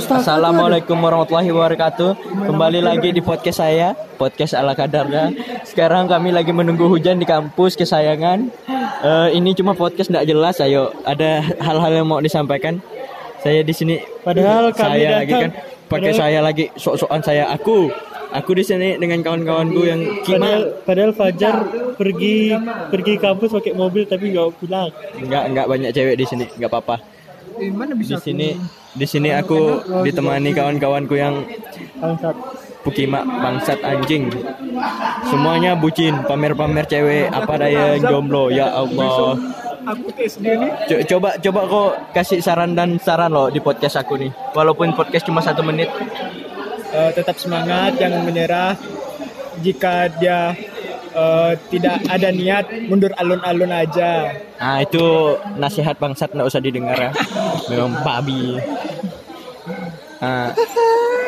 Assalamualaikum warahmatullahi wabarakatuh. Kembali lagi di podcast saya, podcast ala kadarnya. Sekarang kami lagi menunggu hujan di kampus kesayangan. Eh, ini cuma podcast tidak jelas. Ayo, ada hal-hal yang mau disampaikan. Saya di sini. Padahal kami saya lagi datang- kan pakai padahal- saya lagi sok-sokan saya aku. Aku di sini dengan kawan-kawanku yang Padahal, kima. padahal Fajar pergi pergi kampus pakai mobil tapi nggak pulang. Enggak enggak banyak cewek di sini, enggak apa-apa. Di sini di sini aku ditemani kawan-kawanku yang Bangsat. Pukima bangsat anjing. Semuanya bucin, pamer-pamer cewek, apa daya jomblo. Ya Allah. Aku nih. Co- coba coba kok kasih saran dan saran loh di podcast aku nih. Walaupun podcast cuma satu menit. Eh, tetap semangat, jangan menyerah. Jika dia eh, tidak ada niat, mundur alun-alun aja. Nah itu nasihat bangsat nggak usah didengar ya. Memang babi. Nah,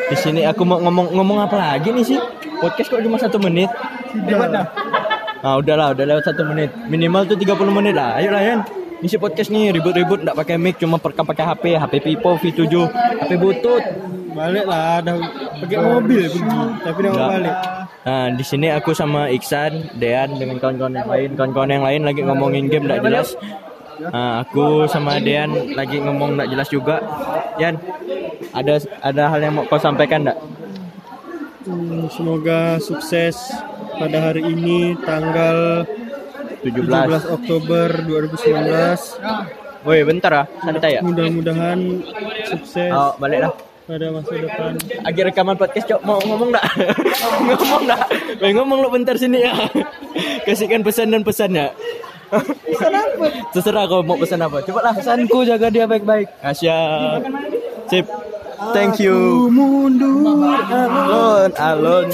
di sini aku mau ngomong ngomong apa lagi nih sih? Podcast kok cuma satu menit? Gimana? Ah udahlah, udah lewat satu menit. Minimal tuh 30 menit lah. Ayo lah Yan. Isi podcast nih ribut-ribut nggak pakai mic cuma perekam pakai HP, HP Vivo V7, HP butut. Balik lah, ada pakai mobil tapi Nggak. balik. Nah, di sini aku sama Iksan, Dean dengan kawan-kawan yang lain. Kawan-kawan yang lain lagi ngomongin game nggak jelas. Nah, aku sama Dean lagi ngomong nggak jelas juga. Yan, ada ada hal yang mau kau sampaikan nggak? Hmm, semoga sukses pada hari ini tanggal 17. 17 Oktober 2019. Woi, bentar ah, santai ya. Mudah-mudahan sukses Oh, balik lah. Pada masa depan. Akhir rekaman podcast cok mau ngomong nggak? ngomong nggak? Woi ngomong lu bentar sini ya. Kasihkan pesan dan pesannya. pesan apa? Terserah kau mau pesan apa. Coba lah pesanku jaga dia baik-baik. Asya. Sip. Thank you. Mundur Alon, alon.